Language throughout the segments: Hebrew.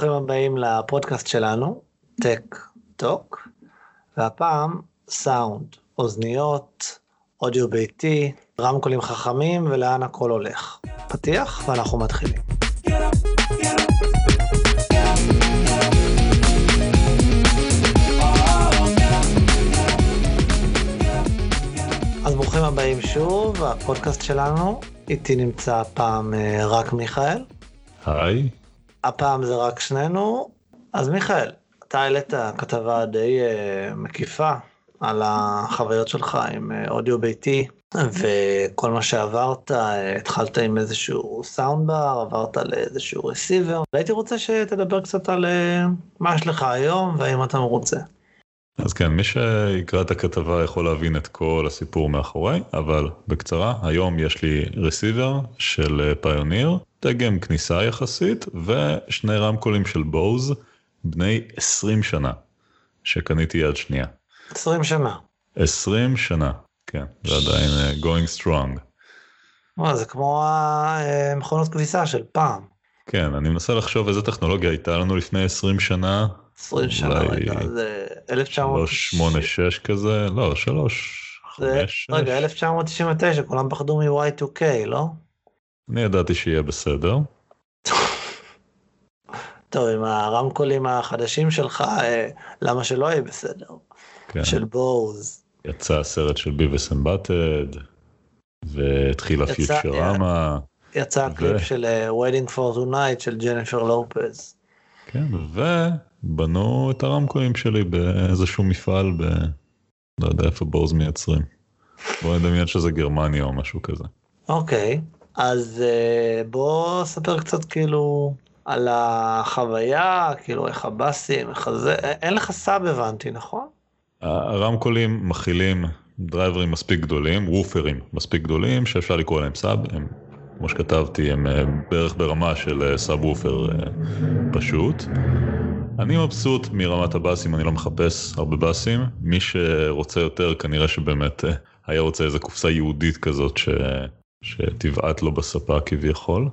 ברוכים הבאים לפודקאסט שלנו, טק טוק, והפעם סאונד, אוזניות, אודיו ביתי, רמקולים חכמים ולאן הכל הולך. פתיח ואנחנו מתחילים. אז ברוכים הבאים שוב, הפודקאסט שלנו, איתי נמצא הפעם אה, רק מיכאל. היי. הפעם זה רק שנינו. אז מיכאל, אתה העלית כתבה די uh, מקיפה על החוויות שלך עם uh, אודיו ביתי, וכל מה שעברת, uh, התחלת עם איזשהו סאונד בר, עברת לאיזשהו רסיבר, והייתי רוצה שתדבר קצת על uh, מה יש לך היום והאם אתה מרוצה. אז כן, מי שיקרא את הכתבה יכול להבין את כל הסיפור מאחורי, אבל בקצרה, היום יש לי רסיבר של פיוניר, דגם כניסה יחסית, ושני רמקולים של בוז, בני 20 שנה, שקניתי יד שנייה. 20 שנה. 20 שנה, כן, זה עדיין uh, going strong. מה, זה כמו המכונות כביסה של פעם. כן, אני מנסה לחשוב איזה טכנולוגיה הייתה לנו לפני 20 שנה. 20 שנה, רגע, זה 1986 כזה, לא, 3, 5, רגע, 1999, כולם פחדו מ-Y2K, לא? אני ידעתי שיהיה בסדר. טוב, עם הרמקולים החדשים שלך, אה, למה שלא יהיה בסדר? כן. של בוז. יצא הסרט של ביבס אמבטד, והתחילה פיוטרמה. יצא הקליפ של uh, Waiting for Tonight של ג'ניפר לופז. כן, ובנו את הרמקולים שלי באיזשהו מפעל ב... לא יודע איפה בוז מייצרים. בוא נדמיין שזה גרמניה או משהו כזה. אוקיי, אז uh, בוא ספר קצת כאילו על החוויה, כאילו איך הבאסים, איך זה, אין לך sub הבנתי, נכון? הרמקולים מכילים דרייברים מספיק גדולים, וופרים מספיק גדולים שאפשר לקרוא להם sub, הם כמו שכתבתי הם אה, בערך ברמה של אה, סאב וופר פשוט. אני מבסוט מרמת הבאסים, אני לא מחפש הרבה באסים, מי שרוצה יותר כנראה שבאמת היה רוצה איזה קופסה יהודית כזאת ש... שתבעט לו בספה כביכול.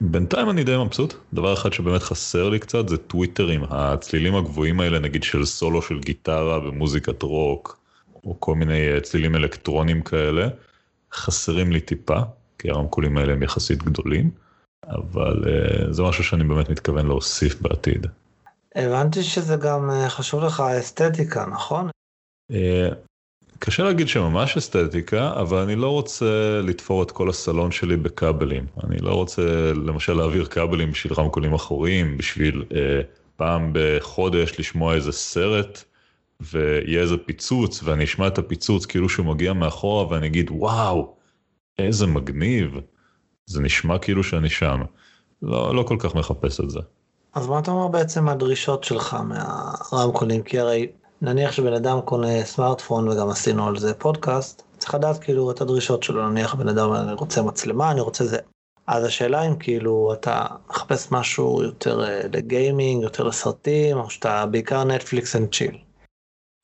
בינתיים אני די מבסוט, דבר אחד שבאמת חסר לי קצת זה טוויטרים, הצלילים הגבוהים האלה נגיד של סולו של גיטרה ומוזיקת רוק, או כל מיני אה, צלילים אלקטרונים כאלה, חסרים לי טיפה, כי הרמקולים האלה הם יחסית גדולים, אבל uh, זה משהו שאני באמת מתכוון להוסיף בעתיד. הבנתי שזה גם uh, חשוב לך האסתטיקה, נכון? Uh, קשה להגיד שממש אסתטיקה, אבל אני לא רוצה לתפור את כל הסלון שלי בכבלים. אני לא רוצה למשל להעביר כבלים בשביל רמקולים אחוריים, בשביל אה, פעם בחודש לשמוע איזה סרט, ויהיה איזה פיצוץ, ואני אשמע את הפיצוץ כאילו שהוא מגיע מאחורה, ואני אגיד, וואו, איזה מגניב. זה נשמע כאילו שאני שם. לא, לא כל כך מחפש את זה. אז מה אתה אומר בעצם הדרישות שלך מהרמקולים? כי הרי נניח שבן אדם קונה סמארטפון וגם עשינו על זה פודקאסט, צריך לדעת כאילו את הדרישות שלו, נניח בן אדם אני רוצה מצלמה, אני רוצה זה. אז השאלה אם כאילו אתה מחפש משהו יותר uh, לגיימינג, יותר לסרטים, או שאתה בעיקר Netflix and chill.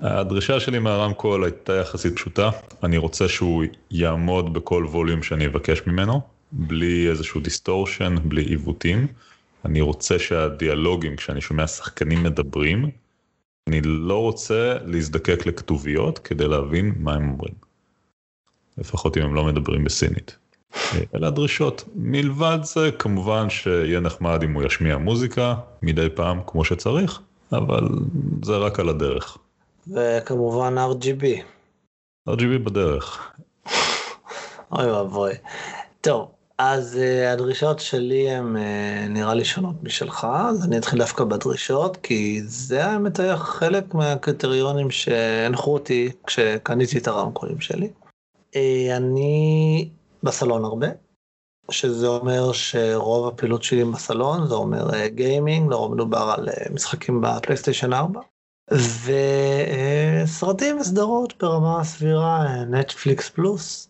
הדרישה שלי מהרמקול הייתה יחסית פשוטה, אני רוצה שהוא יעמוד בכל volume שאני אבקש ממנו, בלי איזשהו distortion, בלי עיוותים. אני רוצה שהדיאלוגים, כשאני שומע שחקנים מדברים, אני לא רוצה להזדקק לכתוביות כדי להבין מה הם אומרים. לפחות אם הם לא מדברים בסינית. אלה הדרישות. מלבד זה כמובן שיהיה נחמד אם הוא ישמיע מוזיקה מדי פעם כמו שצריך, אבל זה רק על הדרך. וכמובן RGB. RGB בדרך. אוי ואבוי. טוב, אז uh, הדרישות שלי הן uh, נראה לי שונות משלך, אז אני אתחיל דווקא בדרישות, כי זה האמת היה חלק מהקריטריונים שהנחו אותי כשקניתי את הרמקולים שלי. Uh, אני בסלון הרבה, שזה אומר שרוב הפעילות שלי בסלון, זה אומר גיימינג, לרוב מדובר על משחקים בפלייסטיישן 4, וסרטים וסדרות ברמה סבירה, נטפליקס פלוס,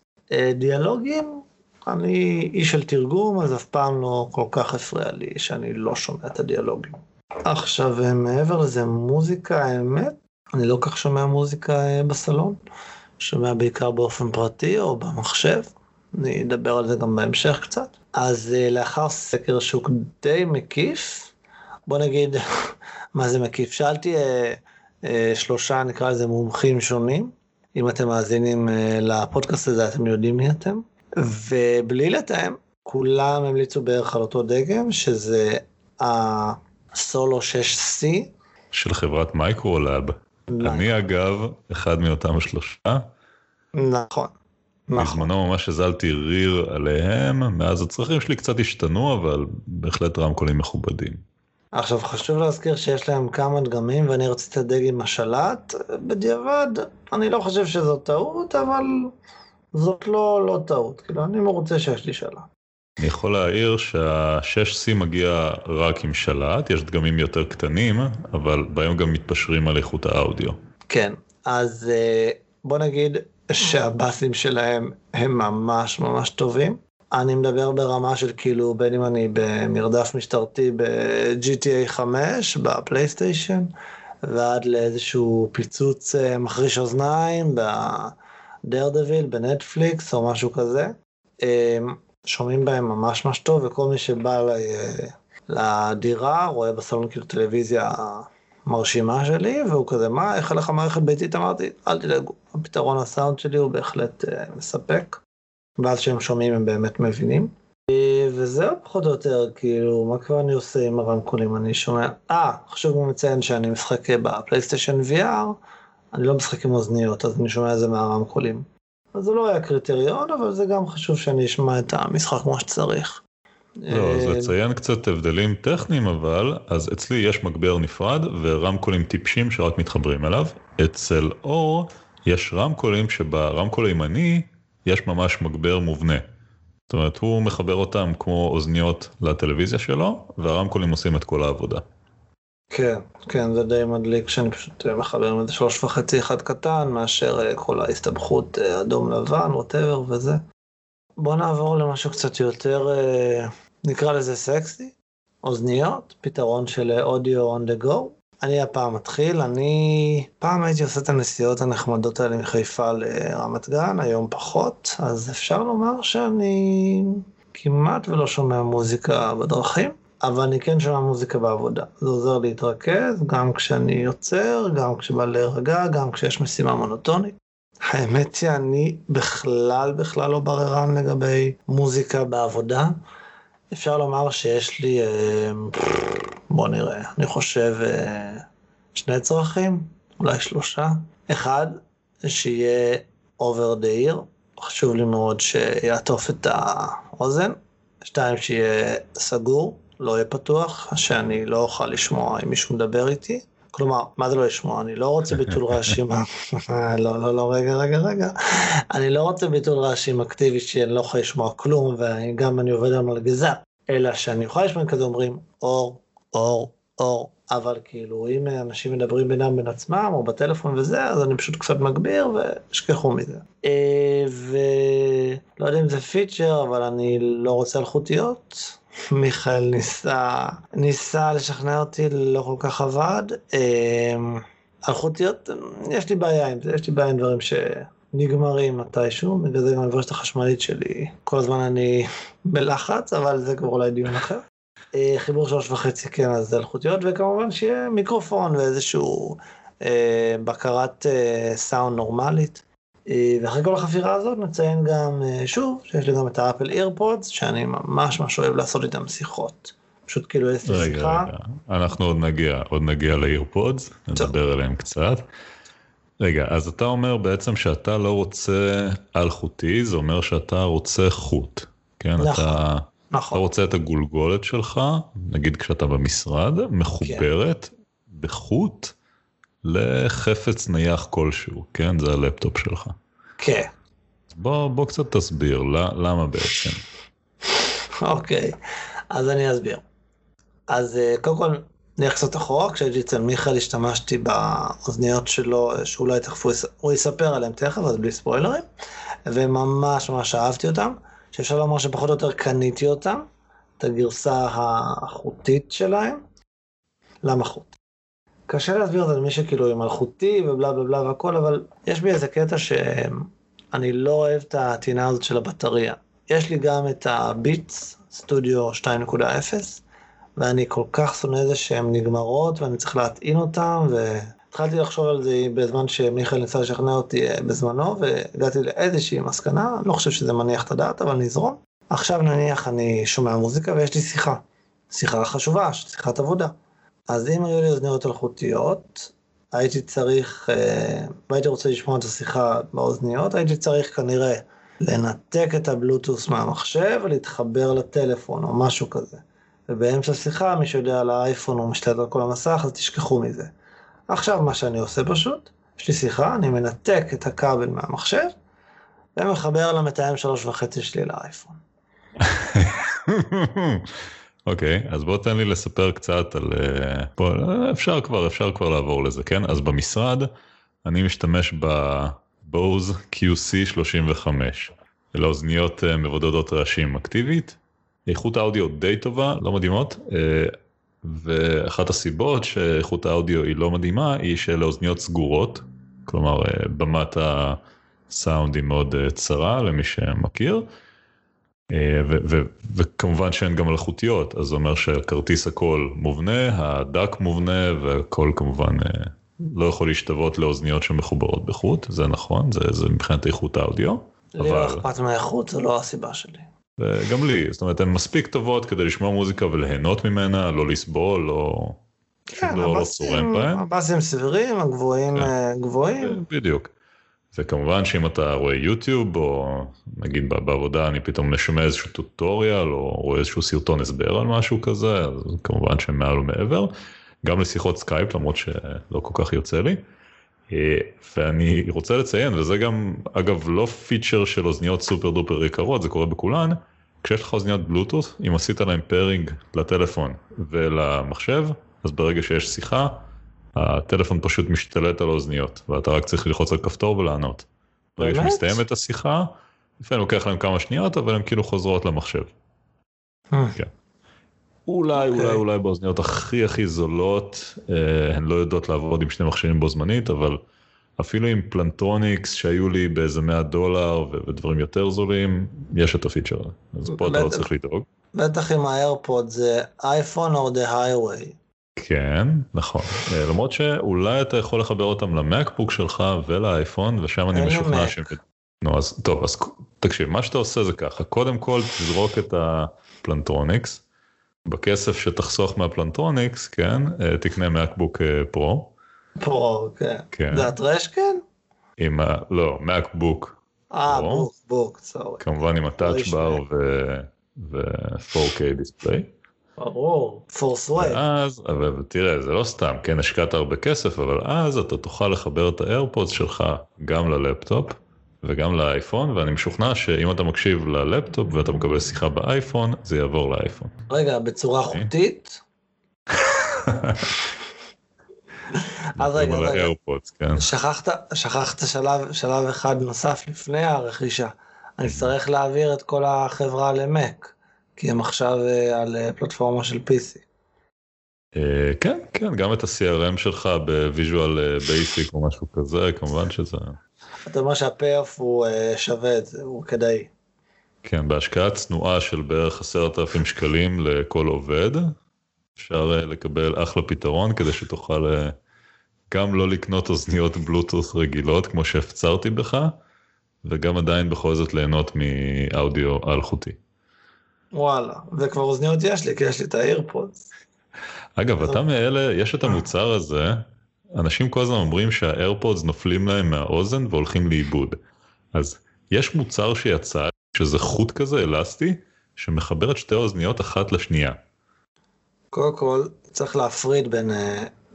דיאלוגים. אני איש של תרגום, אז אף פעם לא כל כך הפריע לי שאני לא שומע את הדיאלוגים. עכשיו, מעבר לזה, מוזיקה, האמת, אני לא כך שומע מוזיקה אה, בסלון, שומע בעיקר באופן פרטי או במחשב, אני אדבר על זה גם בהמשך קצת. אז אה, לאחר סקר שוק די מקיף, בוא נגיד, מה זה מקיף? שאלתי אה, אה, שלושה, נקרא לזה מומחים שונים. אם אתם מאזינים אה, לפודקאסט הזה, אתם יודעים מי אתם. ובלי לתאם, כולם המליצו בערך על אותו דגם, שזה הסולו 6C. של חברת Microlab. אני אגב, אחד מאותם השלושה. נכון. נכון. בזמנו ממש הזלתי ריר עליהם, מאז הצרכים שלי קצת השתנו, אבל בהחלט רמקולים מכובדים. עכשיו חשוב להזכיר שיש להם כמה דגמים ואני רציתי לדג עם השלט, בדיעבד אני לא חושב שזו טעות, אבל זאת לא, לא טעות, כאילו אני מרוצה שיש לי שלט. אני יכול להעיר שה-6C מגיע רק עם שלט, יש דגמים יותר קטנים, אבל בהם גם מתפשרים על איכות האודיו. כן, אז אה, בוא נגיד שהבאסים שלהם הם ממש ממש טובים. אני מדבר ברמה של כאילו, בין אם אני במרדף משטרתי ב-GTA 5, בפלייסטיישן, ועד לאיזשהו פיצוץ אה, מחריש אוזניים בדרדוויל, בנטפליקס או משהו כזה. אה, שומעים בהם ממש ממש טוב, וכל מי שבא אה, לדירה רואה בסלון כאילו טלוויזיה מרשימה שלי, והוא כזה, מה, איך הלך המערכת ביתית? אמרתי, אל תדאגו, הפתרון הסאונד שלי הוא בהחלט uh, מספק, ואז כשהם שומעים הם באמת מבינים. אה, וזהו פחות או יותר, כאילו, מה כבר אני עושה עם הרמקולים? אני שומע, אה, חשוב גם לציין שאני משחק בפלייסטיישן VR, אני לא משחק עם אוזניות, אז אני שומע את זה מהרמקולים. אז זה לא היה קריטריון, אבל זה גם חשוב שאני אשמע את המשחק כמו שצריך. לא, אז לציין קצת הבדלים טכניים אבל, אז אצלי יש מגבר נפרד ורמקולים טיפשים שרק מתחברים אליו. אצל אור יש רמקולים שברמקול הימני יש ממש מגבר מובנה. זאת אומרת, הוא מחבר אותם כמו אוזניות לטלוויזיה שלו, והרמקולים עושים את כל העבודה. כן, כן, זה די מדליק שאני פשוט מחבר עם איזה שלוש וחצי אחד קטן, מאשר אה, כל ההסתבכות אה, אדום לבן, ווטאבר וזה. בוא נעבור למשהו קצת יותר אה, נקרא לזה סקסי, אוזניות, פתרון של אודיו on the go. אני הפעם מתחיל, אני פעם הייתי עושה את הנסיעות הנחמדות האלה מחיפה לרמת גן, היום פחות, אז אפשר לומר שאני כמעט ולא שומע מוזיקה בדרכים, אבל אני כן שומע מוזיקה בעבודה. זה עוזר להתרכז, גם כשאני יוצר, גם כשבא להירגע, גם כשיש משימה מונוטונית. האמת שאני בכלל בכלל לא בררן לגבי מוזיקה בעבודה. אפשר לומר שיש לי, אה, בוא נראה, אני חושב אה, שני צרכים, אולי שלושה. אחד, שיהיה over the ear, חשוב לי מאוד שיעטוף את האוזן. שתיים, שיהיה סגור, לא יהיה פתוח, שאני לא אוכל לשמוע אם מישהו מדבר איתי. כלומר, מה זה לא לשמוע? אני לא רוצה ביטול רעשים, לא, לא, לא, רגע, רגע, רגע. אני לא רוצה ביטול רעשים אקטיבי שאני לא יכול לשמוע כלום, וגם אני עובד על מלגזה, אלא שאני יכול לשמוע כזה אומרים, אור, אור, אור, אבל כאילו, אם אנשים מדברים בינם בין עצמם, או בטלפון וזה, אז אני פשוט קצת מגביר, וישכחו מזה. אה, ולא יודע אם זה פיצ'ר, אבל אני לא רוצה אלחוטיות. מיכאל ניסה, ניסה לשכנע אותי, לא כל כך עבד. אמ, אלחוטיות, יש לי בעיה עם זה, יש לי בעיה עם דברים שנגמרים מתישהו, בגלל זה גם המברשת החשמלית שלי, כל הזמן אני בלחץ, אבל זה כבר אולי דיון אחר. אה, חיבור שלוש וחצי כן, אז זה אלחוטיות, וכמובן שיהיה מיקרופון ואיזשהו אה, בקרת אה, סאונד נורמלית. אה, ואחרי כל החפירה הזאת נציין גם, אה, שוב, שיש לי גם את האפל אירפודס, שאני ממש ממש אוהב לעשות איתם שיחות. פשוט כאילו יש לי שיחה. רגע, אנחנו עוד נגיע, עוד נגיע לאירפודס, נדבר עליהם קצת. רגע, אז אתה אומר בעצם שאתה לא רוצה אלחוטי, זה אומר שאתה רוצה חוט. כן, נכון, אתה, נכון. אתה רוצה את הגולגולת שלך, נגיד כשאתה במשרד, מחוברת כן. בחוט לחפץ נייח כלשהו, כן? זה הלפטופ שלך. כן. בוא, בוא קצת תסביר, למה בעצם? אוקיי, אז אני אסביר. אז אה, קודם כל, נלך קצת אחורה, כשהייתי אצל מיכאל השתמשתי באוזניות שלו, שאולי תכף הוא יספר עליהם תכף, אז בלי ספוילרים, וממש ממש אהבתי אותם, שאפשר לומר שפחות או יותר קניתי אותם, את הגרסה החוטית שלהם. למה חוט? קשה להסביר את זה למי שכאילו עם מלכותי ובלה בלה בלה והכל, אבל יש בי איזה קטע שאני לא אוהב את הטינה הזאת של הבטריה. יש לי גם את הביטס סטודיו 2.0, ואני כל כך שונא את זה שהן נגמרות ואני צריך להטעין אותן, והתחלתי לחשוב על זה בזמן שמיכאל ניסה לשכנע אותי אה, בזמנו, והגעתי לאיזושהי מסקנה, לא חושב שזה מניח את הדעת, אבל נזרום. עכשיו נניח אני שומע מוזיקה ויש לי שיחה, שיחה חשובה, שיחת עבודה. אז אם היו לי אוזניות אלחוטיות, הייתי צריך, אה, והייתי רוצה לשמוע את השיחה באוזניות, הייתי צריך כנראה לנתק את הבלוטוס מהמחשב ולהתחבר לטלפון או משהו כזה. ובאמצע שיחה, מי שיודע על האייפון הוא משתלט על כל המסך, אז תשכחו מזה. עכשיו מה שאני עושה פשוט, יש לי שיחה, אני מנתק את הכבל מהמחשב, ומחבר למתאם שלוש וחצי שלי לאייפון. אוקיי, okay, אז בוא תן לי לספר קצת על... אה, בוא, אפשר כבר, אפשר כבר לעבור לזה, כן? אז במשרד אני משתמש בבוז QC35. אלה אוזניות אה, מבודדות רעשים אקטיבית. איכות האודיו די טובה, לא מדהימות. אה, ואחת הסיבות שאיכות האודיו היא לא מדהימה היא שאלה אוזניות סגורות. כלומר, במת הסאונד היא מאוד צרה למי שמכיר. אה, וכמובן שהן גם מלאכותיות, אז זה אומר שכרטיס הכל מובנה, הדק מובנה והכל כמובן אה, לא יכול להשתוות לאוזניות שמחוברות בחוט, זה נכון, זה, זה מבחינת איכות האודיו. לי לא אבל... לא אכפת מהאיכות, זו לא הסיבה שלי. גם לי, זאת אומרת, הן מספיק טובות כדי לשמוע מוזיקה וליהנות ממנה, לא לסבול, לא... כן, לא, לא הבאסים סבירים, הגבוהים כן. אה, גבוהים. בדיוק. וכמובן שאם אתה רואה יוטיוב או נגיד בעבודה אני פתאום שומע איזשהו טוטוריאל או רואה איזשהו סרטון הסבר על משהו כזה אז כמובן שהם מעל ומעבר גם לשיחות סקייפ למרות שלא כל כך יוצא לי. אה, ואני רוצה לציין וזה גם אגב לא feature של אוזניות super duper יקרות זה קורה בכולן כשיש לך אוזניות בלוטות' אם עשית להם pairing לטלפון ולמחשב אז ברגע שיש שיחה הטלפון פשוט משתלט על האוזניות, ואתה רק צריך ללחוץ על כפתור ולענות. ברגע שמסתיימת השיחה, לפעמים לוקח להם כמה שניות, אבל הן כאילו חוזרות למחשב. אה. כן. אולי, אולי, אוקיי. אולי באוזניות הכי הכי זולות, אה, הן לא יודעות לעבוד עם שני מכשירים בו זמנית, אבל אפילו עם Plantronics שהיו לי באיזה 100 דולר ודברים יותר זולים, יש את ה feature. אז פה אתה לא צריך לדאוג. בטח עם ה AirPod זה iPhone or the highway. כן, נכון. אה, למרות שאולי אתה יכול לחבר אותם ל MacBook שלך ולאייפון, ושם אני משוכנע ש... נו, אז טוב, אז תקשיב, מה שאתה עושה זה ככה, קודם כל תזרוק את ה Plantronics, בכסף שתחסוך מה Plantronics, כן, אה, תקנה MacBook אה, Pro. Pro, כן. כן. זה ה trash can? עם ה... לא, MacBook. אה, Book, Book, sorry. כמובן עם ה Touch Bar ו-4K display. ברור, פורס ווי. ואז, אבל תראה, זה לא סתם, כן, השקעת הרבה כסף, אבל אז אתה תוכל לחבר את ה AirPods שלך גם ללפטופ וגם לאייפון, ואני משוכנע שאם אתה מקשיב ללפטופ ואתה מקבל שיחה באייפון, זה יעבור לאייפון. רגע, בצורה אוקיי. חוטית? אז רגע, רגע, כן. שכחת, שכחת שלב, שלב אחד נוסף לפני הרכישה. אני אצטרך להעביר את כל החברה למק. כי הם עכשיו אה, על אה, פלטפורמה של PC. אה, כן, כן, גם את ה-CRM שלך ב Visual Basic או משהו כזה, כמובן שזה... אתה אומר שה payoff הוא שווה את זה, הוא כדאי. כן, בהשקעה צנועה של בערך עשרת אלפים שקלים לכל עובד, אפשר לקבל אחלה פתרון כדי שתוכל גם לא לקנות אוזניות בלוטות' רגילות כמו שהפצרתי בך, וגם עדיין בכל זאת ליהנות מאודיו אלחוטי. וואלה, וכבר אוזניות יש לי, כי יש לי את האיירפודס. אגב, אתה מאלה, יש את המוצר הזה, אנשים כל הזמן אומרים שהאיירפודס נופלים להם מהאוזן והולכים לאיבוד. אז יש מוצר שיצא, שזה חוט כזה אלסטי, שמחבר את שתי האוזניות אחת לשנייה. קודם כל, צריך להפריד בין uh,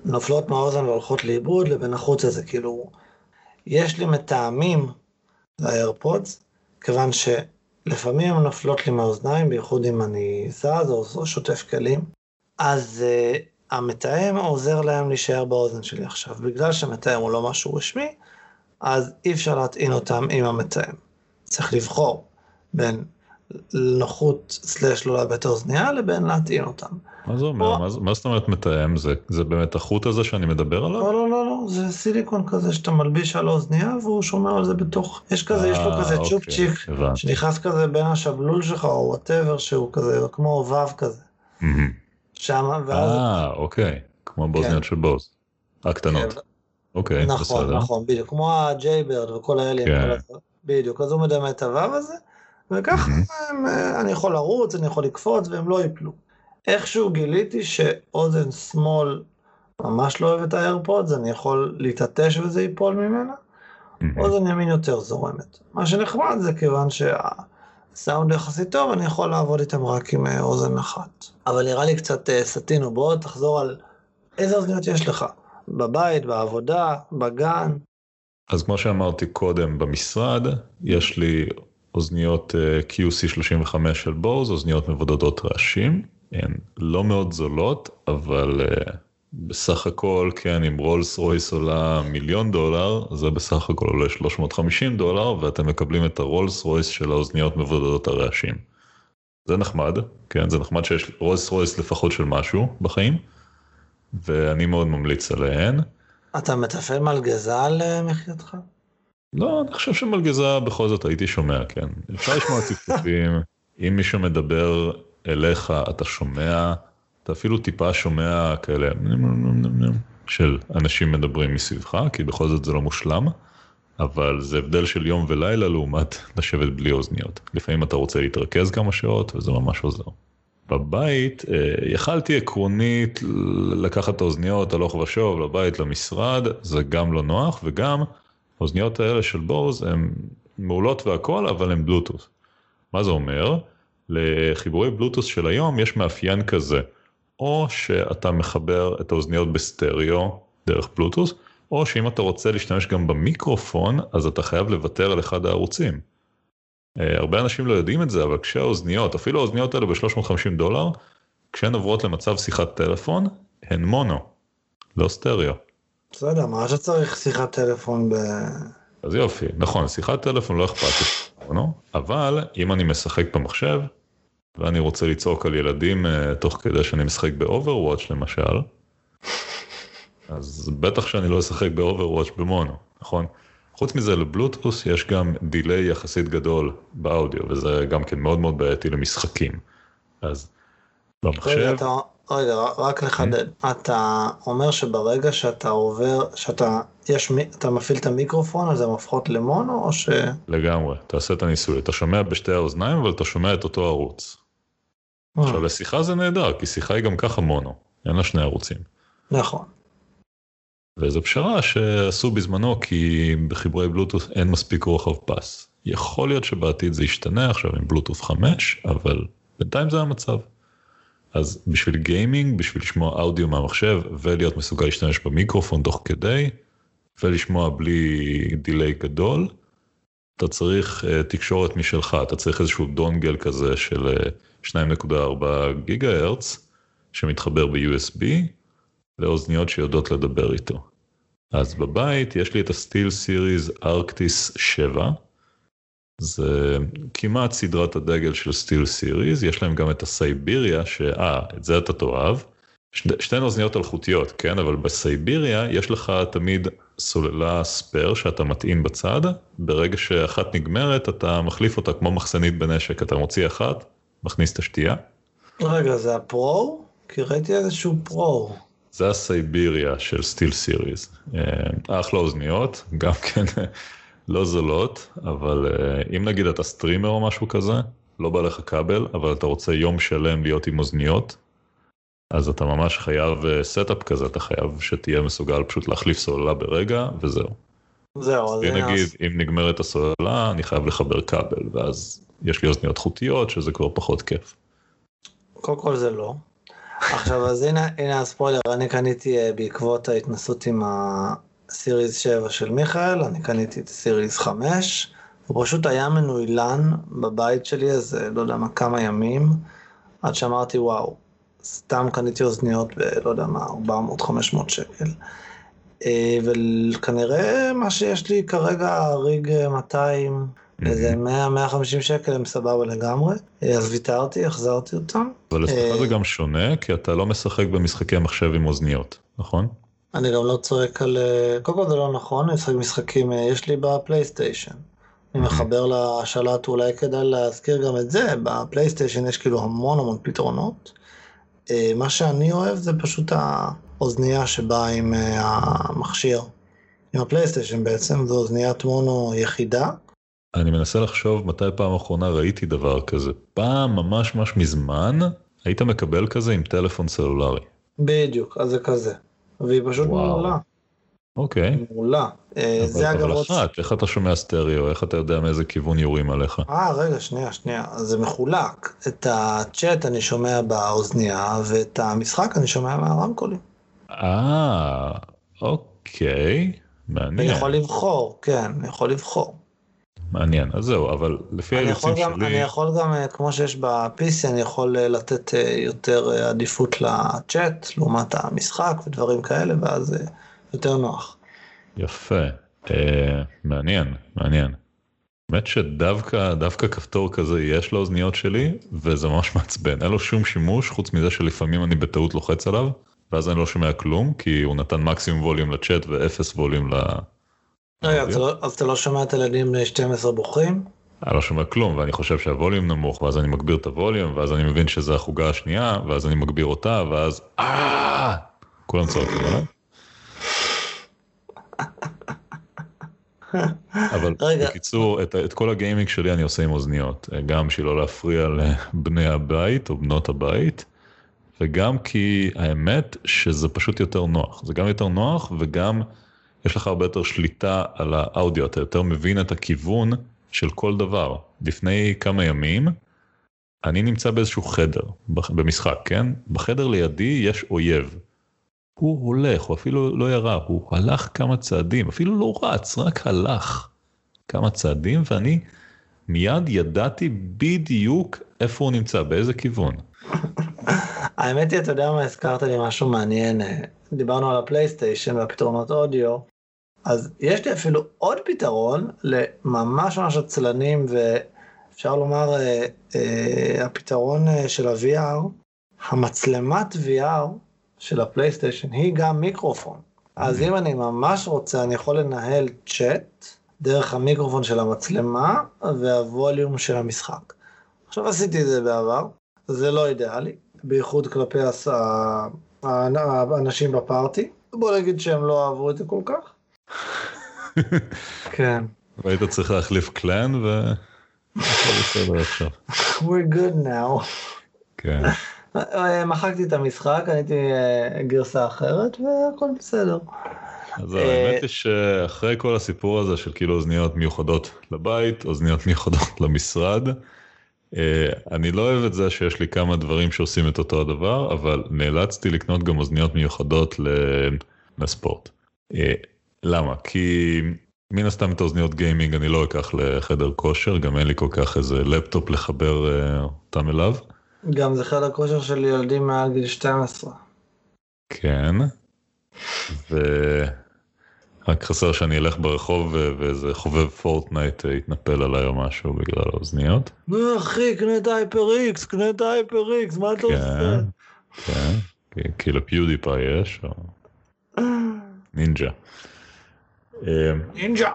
נופלות מהאוזן והולכות לאיבוד לבין החוט הזה, כאילו, יש לי מטעמים לאיירפודס, כיוון ש... לפעמים הן נופלות לי מהאוזניים, בייחוד אם אני זז או שוטף כלים, אז uh, המתאם עוזר להם להישאר באוזן שלי עכשיו. בגלל שהמתאם הוא לא משהו רשמי, אז אי אפשר להטעין אותם עם המתאם. צריך לבחור בין נוחות סלאש לא לאבד האוזנייה לבין להטעין אותם. מה זה אומר? או... מה זאת אומרת מתאם? זה, זה באמת החוט הזה שאני מדבר עליו? לא, לא, לא, לא, זה סיליקון כזה שאתה מלביש על האוזנייה והוא שומר על זה בתוך, יש כזה, יש לו אה, כזה אוקיי, צ'ופצ'יק, שנכנס כזה בין השבלול שלך או whatever שהוא כזה כמו וו כזה. שמה, ואז... אה, אוקיי, כמו באוזניות כן. של Bose. הקטנות. כן. אוקיי, נכון, בסדר. נכון, בדיוק, כמו ה Jaybird וכל האלה, כן. בדיוק, אז הוא מדמה את הוו הזה, וככה mm-hmm. אני יכול לרוץ, אני יכול לקפוץ והם לא ייפלו. איכשהו גיליתי שאוזן שמאל ממש לא אוהב את האיירפודס, אני יכול להתעטש וזה ייפול ממנה, אוזן ימין יותר זורמת. מה שנחמד זה כיוון שהסאונד יחסית טוב, אני יכול לעבוד איתם רק עם אה, אוזן אחת. אבל נראה לי קצת אה, סטינו, בוא תחזור על איזה אוזניות יש לך. בבית, בעבודה, בגן. אז כמו שאמרתי קודם, במשרד יש לי אוזניות אה, QC35 של בוז, אוזניות מבודדות רעשים. הן לא מאוד זולות, אבל uh, בסך הכל, כן, אם רולס רויס עולה מיליון דולר, זה בסך הכל עולה 350 דולר, ואתם מקבלים את הרולס רויס של האוזניות מבודדות הרעשים. זה נחמד, כן, זה נחמד שיש רולס רויס לפחות של משהו בחיים, ואני מאוד ממליץ עליהן. אתה מטפל מלגזה על אה, מחייתך? לא, אני חושב שמלגזה בכל זאת הייתי שומע, כן. אפשר לשמוע צפצופים, אם מישהו מדבר אליך, אתה שומע, אתה אפילו טיפה שומע כאלה של אנשים מדברים מסביבך, כי בכל זאת זה לא מושלם, אבל זה הבדל של יום ולילה לעומת לשבת בלי אוזניות. לפעמים אתה רוצה להתרכז כמה שעות וזה ממש עוזר. בבית אה, יכלתי עקרונית לקחת את האוזניות הלוך ושוב לבית למשרד, זה גם לא נוח וגם האוזניות האלה של בוז הן מעולות והכל אבל הן בלוטוס. מה זה אומר? לחיבורי בלוטוס של היום יש מאפיין כזה, או שאתה מחבר את האוזניות בסטריאו דרך בלוטוס, או שאם אתה רוצה להשתמש גם במיקרופון, אז אתה חייב לוותר על אחד הערוצים. אה, הרבה אנשים לא יודעים את זה, אבל כשהאוזניות, אפילו האוזניות האלה ב-350 דולר, כשהן עוברות למצב שיחת טלפון, הן מונו, לא סטריאו. בסדר, מה שצריך שיחת טלפון ב... אז יופי, נכון, שיחת טלפון לא אכפת לי, אבל אם אני משחק במחשב, ואני רוצה לצעוק על ילדים uh, תוך כדי שאני משחק ב Overwatch למשל, אז בטח שאני לא אשחק ב Overwatch במונו, נכון? חוץ מזה לבלוטות' יש גם delay יחסית גדול באודיו, וזה גם כן מאוד מאוד בעייתי למשחקים. אז במחשב... רגע, אתה, רגע רק לחדד, mm-hmm. אתה אומר שברגע שאתה עובר, שאתה יש, אתה מפעיל את המיקרופון אז הן הופכות למונו או ש... לגמרי, תעשה את הניסוי, אתה שומע בשתי האוזניים אבל אתה שומע את אותו ערוץ. אה. עכשיו לשיחה זה נהדר, כי שיחה היא גם ככה מונו, אין לה שני ערוצים. נכון. וזו פשרה שעשו בזמנו כי בחיבורי בלוטות' אין מספיק רוחב פס. יכול להיות שבעתיד זה ישתנה עכשיו עם בלוטות' 5, אבל בינתיים זה המצב. אז בשביל גיימינג, בשביל לשמוע אודיו מהמחשב ולהיות מסוגל להשתמש במיקרופון תוך כדי, ולשמוע בלי דיליי גדול, אתה צריך uh, תקשורת משלך, אתה צריך איזשהו דונגל כזה של uh, 2.4 גיגה הרץ, שמתחבר ב-USB, לאוזניות שיודעות לדבר איתו. אז בבית יש לי את הסטיל סיריז ארקטיס 7, זה כמעט סדרת הדגל של SteelSeries, יש להם גם את ה Siberia, שאה, את זה אתה תאהב. שתי אוזניות אלחוטיות, כן? אבל ב Siberia יש לך תמיד סוללה spare שאתה מטעין בצד, ברגע שאחת נגמרת אתה מחליף אותה כמו מחסנית בנשק, אתה מוציא אחת, מכניס את השנייה. רגע, זה ה Pro? כי ראיתי איזשהו Pro. זה ה Siberia של SteelSeries. אה, אחלה אוזניות, גם כן לא זולות, אבל אה, אם נגיד אתה streamer או משהו כזה, לא בא לך כבל, אבל אתה רוצה יום שלם להיות עם אוזניות, אז אתה ממש חייב setup אה, כזה, אתה חייב שתהיה מסוגל פשוט להחליף סוללה ברגע, וזהו. זהו, אז... נגיד, אם נגמרת הסוללה, אני חייב לחבר כבל, ואז יש לי אוזניות חוטיות, שזה כבר פחות כיף. קודם כל זה לא. עכשיו, אז הנה, הנה הספוילר, אני קניתי אה, בעקבות ההתנסות עם הסיריז 7 של מיכאל, אני קניתי את הסיריז 5, הוא פשוט היה מנוילן בבית שלי איזה, לא יודע מה, כמה ימים, עד שאמרתי, וואו, סתם קניתי אוזניות בלא יודע מה, 400-500 שקל. אה, וכנראה מה שיש לי כרגע, ריג 200, איזה 100-150 שקל הם סבבה לגמרי, אה, אז ויתרתי, החזרתי אותם. אבל אצלך אה, זה גם שונה, כי אתה לא משחק במשחקי מחשב עם אוזניות, נכון? אני גם לא צועק על... קודם כל זה לא נכון, אני משחק משחקים, יש לי בפלייסטיישן. אני מחבר לשלט, אולי כדאי להזכיר גם את זה, בפלייסטיישן יש כאילו המון המון פתרונות. אה, מה שאני אוהב זה פשוט האוזנייה שבאה עם אה, המכשיר, עם הפלייסטיישן בעצם, זו אוזניית מונו יחידה. אני מנסה לחשוב מתי פעם אחרונה ראיתי דבר כזה. פעם ממש ממש מזמן היית מקבל כזה עם טלפון סלולרי. בדיוק, אז זה כזה. והיא פשוט וואו. מעולה. אוקיי. מעולה. אה, זה אגב אבל. אחת, איך אתה שומע סטריאו? איך אתה יודע מאיזה כיוון יורים עליך? אה, רגע, שנייה, שנייה. זה מחולק. את הצ'אט אני שומע באוזנייה, ואת המשחק אני שומע מהרמקולים. אה, אוקיי. אני מעניין. יכול לבחור, כן, אני יכול לבחור. מעניין. אז זהו, אבל לפי האילוצים שלי... אני יכול גם, אה, כמו שיש ב-PC, אני יכול אה, לתת אה, יותר עדיפות לצ'אט, לעומת המשחק ודברים כאלה, ואז יותר נוח. יפה, אה, מעניין, מעניין. האמת שדווקא דווקא כפתור כזה יש לאוזניות שלי, וזה ממש מעצבן, אין לו שום שימוש, חוץ מזה שלפעמים אני בטעות לוחץ עליו, ואז אני לא שומע כלום, כי הוא נתן מקסימום ווליום לצ'אט ואפס ווליום ל... רגע, אז אתה לא- אז אתה לא שומע את הילדים בני 12 בוכים? אני לא שומע כלום, ואני חושב שהווליום נמוך, ואז אני מגביר את הווליום, ואז אני מבין שזה החוגה השנייה, ואז אני מגביר אותה, ואז אה... כולם צועקים עליי. אבל רגע. בקיצור, את, את כל הגיימינג שלי אני עושה עם אוזניות, גם בשביל לא להפריע לבני הבית או בנות הבית, וגם כי האמת שזה פשוט יותר נוח, זה גם יותר נוח וגם יש לך הרבה יותר שליטה על האודיו, אתה יותר מבין את הכיוון של כל דבר. לפני כמה ימים אני נמצא באיזשהו חדר במשחק, כן? בחדר לידי יש אויב. הוא הולך, הוא אפילו לא ירה, הוא הלך כמה צעדים, אפילו לא רץ, רק הלך כמה צעדים, ואני מיד ידעתי בדיוק איפה הוא נמצא, באיזה כיוון. האמת היא, אתה יודע מה, הזכרת לי משהו מעניין, דיברנו על הפלייסטיישן והפתרונות אודיו, אז יש לי אפילו עוד פתרון לממש ממש עצלנים, ואפשר לומר, אה, אה, הפתרון אה, של ה-VR, המצלמת VR של הפלייסטיישן היא גם מיקרופון. אז אם אני ממש רוצה, אני יכול לנהל צ'אט דרך המיקרופון של המצלמה והווליום של המשחק. עכשיו עשיתי את זה בעבר, זה לא אידיאלי, בייחוד כלפי הס- האנשים בפארטי. בוא נגיד שהם לא אהבו את זה כל כך. כן. והיית צריך להחליף קלן ו... We're good now. כן. אה, מחקתי את המשחק, קניתי אה, גרסה אחרת והכל בסדר. אז אה, האמת היא שאחרי כל הסיפור הזה של כאילו אוזניות מיוחדות לבית, אוזניות מיוחדות למשרד, אני לא אוהב את זה שיש לי כמה דברים שעושים את אותו הדבר, אבל נאלצתי לקנות גם אוזניות מיוחדות לספורט. למה? כי מן הסתם את האוזניות גיימינג אני לא אקח לחדר כושר, גם אין לי כל כך איזה לפטופ לחבר אה, אותם אליו. גם זה חדר כושר של ילדים מעל גיל 12. כן. ורק חסר שאני אלך ברחוב ואיזה חובב פורטנייט אה, יתנפל עליי או משהו בגלל האוזניות. נו אחי, קנה את ה HyperX, קנה את ה HyperX, מה אתה עושה? כן, כן, כי ל PewDiePie יש, או נינג'ה. אה, נינג'ה.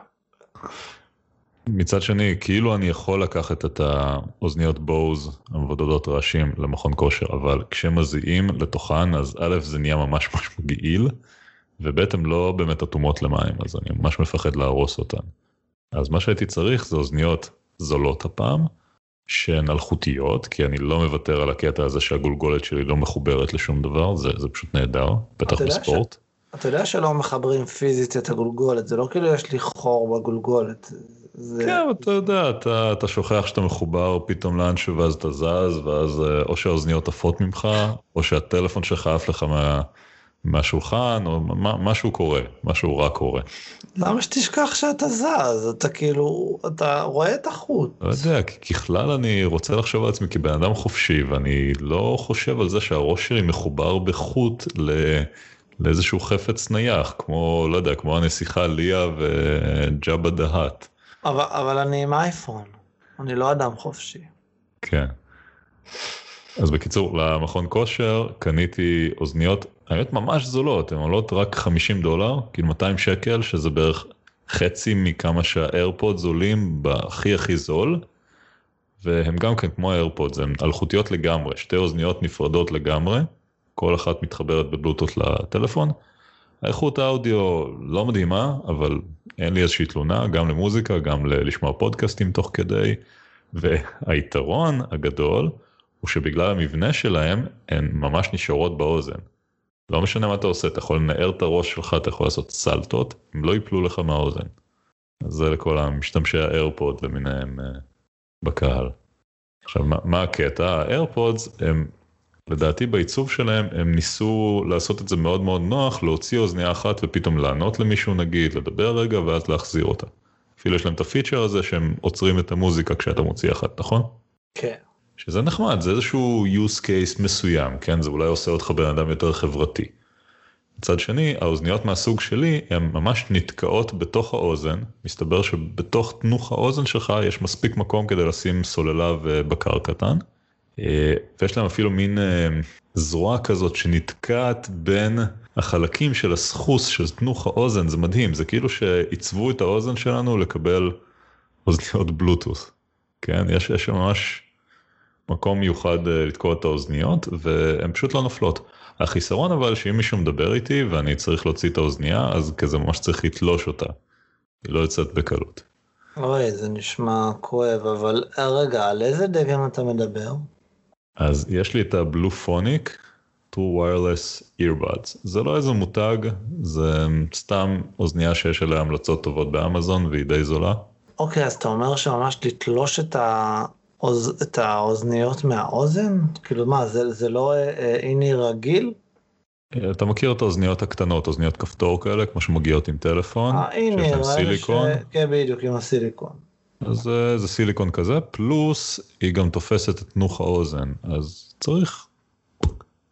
מצד שני, כאילו אני יכול לקחת את האוזניות Bose המבודדות רעשים למכון כושר, אבל כשמזיעים לתוכן, אז א' זה נהיה ממש ממש מגעיל, וב' הן לא באמת אטומות למים, אז אני ממש מפחד להרוס אותן. אז מה שהייתי צריך זה אוזניות זולות הפעם, שהן אלחוטיות, כי אני לא מוותר על הקטע הזה שהגולגולת שלי לא מחוברת לשום דבר, זה, זה פשוט נהדר, בטח בספורט. אתה יודע שלא מחברים פיזית את הגולגולת, זה לא כאילו יש לי חור בגולגולת. זה... כן, אתה יודע, אתה, אתה שוכח שאתה מחובר פתאום לאנשהו ואז אתה זז, ואז אה, או שהאוזניות עפות ממך, או שהטלפון שלך עף לך מה, מהשולחן, או מה, משהו קורה, משהו רע קורה. למה שתשכח שאתה זז? אתה כאילו, אתה רואה את החוט. לא יודע, ככלל אני רוצה לחשוב על עצמי כבן אדם חופשי, ואני לא חושב על זה שהראש שלי מחובר בחוט ל... לאיזשהו חפץ נייח, כמו, לא יודע, כמו הנסיכה ליה וג'אבה דהאט. אבל, אבל אני עם אייפון, אני לא אדם חופשי. כן. אז בקיצור, למכון כושר קניתי אוזניות, האמת ממש זולות, הן עולות רק 50 דולר, כאילו 200 שקל, שזה בערך חצי מכמה שהאיירפוד זולים בהכי הכי זול, והם גם כן כמו האיירפודס, הן אלחוטיות לגמרי, שתי אוזניות נפרדות לגמרי, כל אחת מתחברת בבלוטות לטלפון. האיכות האודיו לא מדהימה, אבל אין לי איזושהי תלונה, גם למוזיקה, גם לשמוע פודקאסטים תוך כדי, והיתרון הגדול הוא שבגלל המבנה שלהם, הן ממש נשארות באוזן. לא משנה מה אתה עושה, אתה יכול לנער את הראש שלך, אתה יכול לעשות סלטות, הם לא ייפלו לך מהאוזן. אז זה לכל המשתמשי האיירפוד למיניהם אה, בקהל. עכשיו, מה, מה הקטע? האיירפודס הם לדעתי בעיצוב שלהם הם ניסו לעשות את זה מאוד מאוד נוח, להוציא אוזנייה אחת ופתאום לענות למישהו נגיד, לדבר רגע ואז להחזיר אותה. אפילו יש להם את הפיצ'ר הזה שהם עוצרים את המוזיקה כשאתה מוציא אחת, נכון? כן. שזה נחמד, זה איזשהו use case מסוים, כן? זה אולי עושה אותך בן אדם יותר חברתי. מצד שני, האוזניות מהסוג שלי הן ממש נתקעות בתוך האוזן, מסתבר שבתוך תנוך האוזן שלך יש מספיק מקום כדי לשים סוללה ובקר קטן. אה, ויש להם אפילו מין אה, זרוע כזאת שנתקעת בין החלקים של הסחוס של תנוך האוזן, זה מדהים, זה כאילו שעיצבו את האוזן שלנו לקבל אוזניות בלוטוס. כן, יש, יש ממש מקום מיוחד אה, לתקוע את האוזניות והן פשוט לא נופלות. החיסרון אבל שאם מישהו מדבר איתי ואני צריך להוציא את האוזנייה אז כזה ממש צריך לתלוש אותה. היא לא יוצאת בקלות. אוי זה נשמע כואב אבל רגע על איזה דגם אתה מדבר? אז יש לי את הבלופוניק True Wireless Earbuds. זה לא איזה מותג, זה סתם אוזנייה שיש עליה המלצות טובות באמזון והיא די זולה. אוקיי, אז אתה אומר שממש לתלוש את, האוז... את האוזניות מהאוזן? כאילו מה, זה, זה לא איני רגיל? אתה מכיר את האוזניות הקטנות, אוזניות כפתור כאלה, כמו שמגיעות עם טלפון, אה, שיש להם סיליקון? ש... כן, בדיוק, עם הסיליקון. אז אה, זה סיליקון כזה, פלוס היא גם תופסת את תנוך האוזן, אז צריך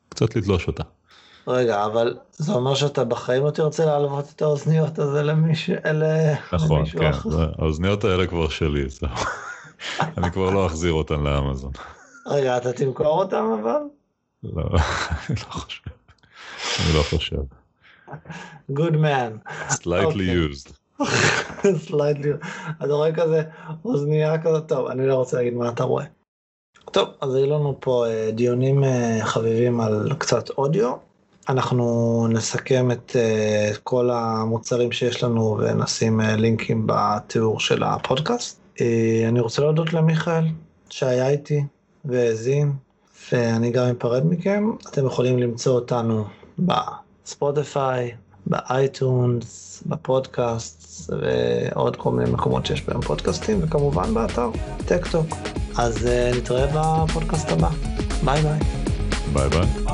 קצת לתלוש אותה. רגע, אבל זה אומר שאתה בחיים לא תרצה להלוות את האוזניות הזה למישהו, אלה... נכון, כן, האוזניות האלה כבר שלי, זהו. אני כבר לא אחזיר אותן לאמזון. רגע, אתה תמכור אותן אבל? לא, אני לא חושב. אני לא חושב. Good man. Slightly okay. used. סליידלי, אתה רואה כזה אוזנייה כזאת, טוב, אני לא רוצה להגיד מה אתה רואה. טוב, אז היו לנו פה אה, דיונים אה, חביבים על קצת אודיו. אנחנו נסכם את אה, כל המוצרים שיש לנו ונשים לינקים בתיאור של הפודקאסט. אני רוצה להודות למיכאל שהיה איתי והאזין, ואני גם אפרד מכם. אתם יכולים למצוא אותנו בספוטיפיי, באייטונס, בפודקאסט ועוד כל מיני מקומות שיש בהם פודקאסטים, וכמובן באתר טק טוק. אז uh, נתראה בפודקאסט הבא. ביי ביי. ביי ביי.